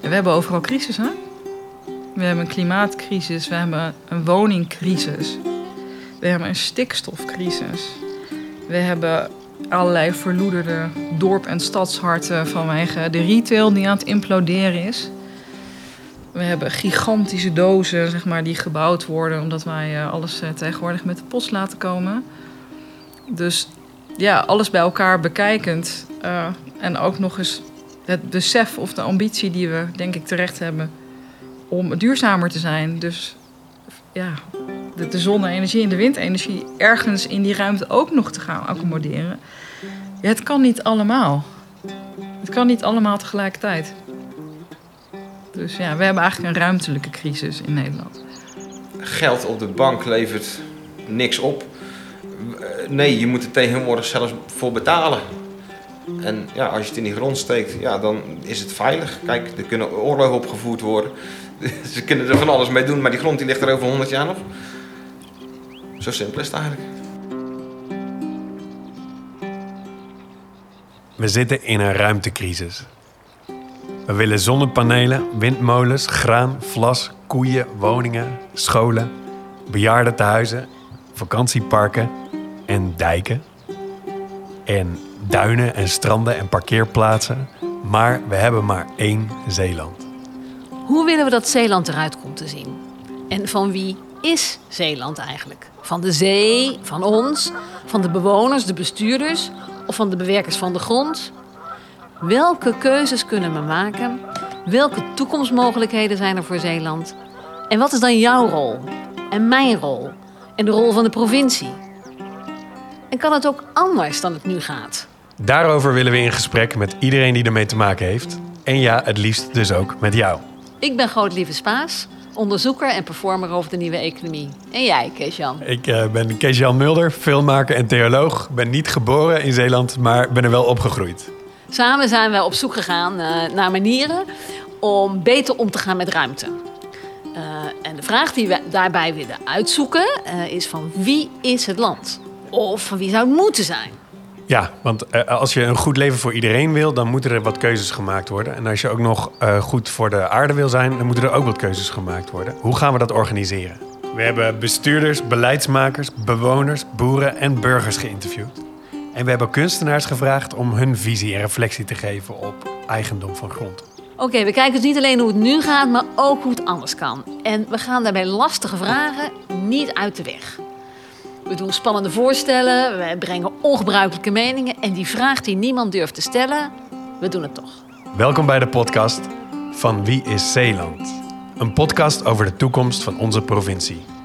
We hebben overal crisis, hè? We hebben een klimaatcrisis, we hebben een woningcrisis, we hebben een stikstofcrisis, we hebben allerlei verloederde dorp- en stadsharten vanwege de retail die aan het imploderen is. We hebben gigantische dozen zeg maar, die gebouwd worden omdat wij eh, alles eh, tegenwoordig met de post laten komen. Dus ja, alles bij elkaar bekijkend uh, en ook nog eens het besef of de ambitie die we denk ik terecht hebben om duurzamer te zijn. Dus ja, de, de zonne-energie en de windenergie ergens in die ruimte ook nog te gaan accommoderen. Ja, het kan niet allemaal. Het kan niet allemaal tegelijkertijd. Dus ja, we hebben eigenlijk een ruimtelijke crisis in Nederland. Geld op de bank levert niks op. Nee, je moet er tegenwoordig zelfs voor betalen. En ja, als je het in die grond steekt, ja, dan is het veilig. Kijk, er kunnen oorlogen opgevoerd worden. Ze kunnen er van alles mee doen, maar die grond die ligt er over 100 jaar nog. Zo simpel is het eigenlijk. We zitten in een ruimtecrisis. We willen zonnepanelen, windmolens, graan, vlas, koeien, woningen, scholen, bejaardentehuizen, vakantieparken en dijken. En duinen en stranden en parkeerplaatsen. Maar we hebben maar één Zeeland. Hoe willen we dat Zeeland eruit komt te zien? En van wie is Zeeland eigenlijk? Van de zee, van ons, van de bewoners, de bestuurders of van de bewerkers van de grond? Welke keuzes kunnen we maken? Welke toekomstmogelijkheden zijn er voor Zeeland? En wat is dan jouw rol? En mijn rol? En de rol van de provincie? En kan het ook anders dan het nu gaat? Daarover willen we in gesprek met iedereen die ermee te maken heeft. En ja, het liefst dus ook met jou. Ik ben Grootlieve Spaas, onderzoeker en performer over de nieuwe economie. En jij, Kees-Jan? Ik uh, ben Kees-Jan Mulder, filmmaker en theoloog. Ben niet geboren in Zeeland, maar ben er wel opgegroeid. Samen zijn we op zoek gegaan uh, naar manieren om beter om te gaan met ruimte. Uh, en de vraag die we daarbij willen uitzoeken is van wie is het land? Of van wie zou het moeten zijn? Ja, want uh, als je een goed leven voor iedereen wil, dan moeten er wat keuzes gemaakt worden. En als je ook nog uh, goed voor de aarde wil zijn, dan moeten er ook wat keuzes gemaakt worden. Hoe gaan we dat organiseren? We hebben bestuurders, beleidsmakers, bewoners, boeren en burgers geïnterviewd. En we hebben kunstenaars gevraagd om hun visie en reflectie te geven op eigendom van grond. Oké, okay, we kijken dus niet alleen hoe het nu gaat, maar ook hoe het anders kan. En we gaan daarbij lastige vragen niet uit de weg. We doen spannende voorstellen, we brengen ongebruikelijke meningen en die vraag die niemand durft te stellen, we doen het toch. Welkom bij de podcast van Wie is Zeeland? Een podcast over de toekomst van onze provincie.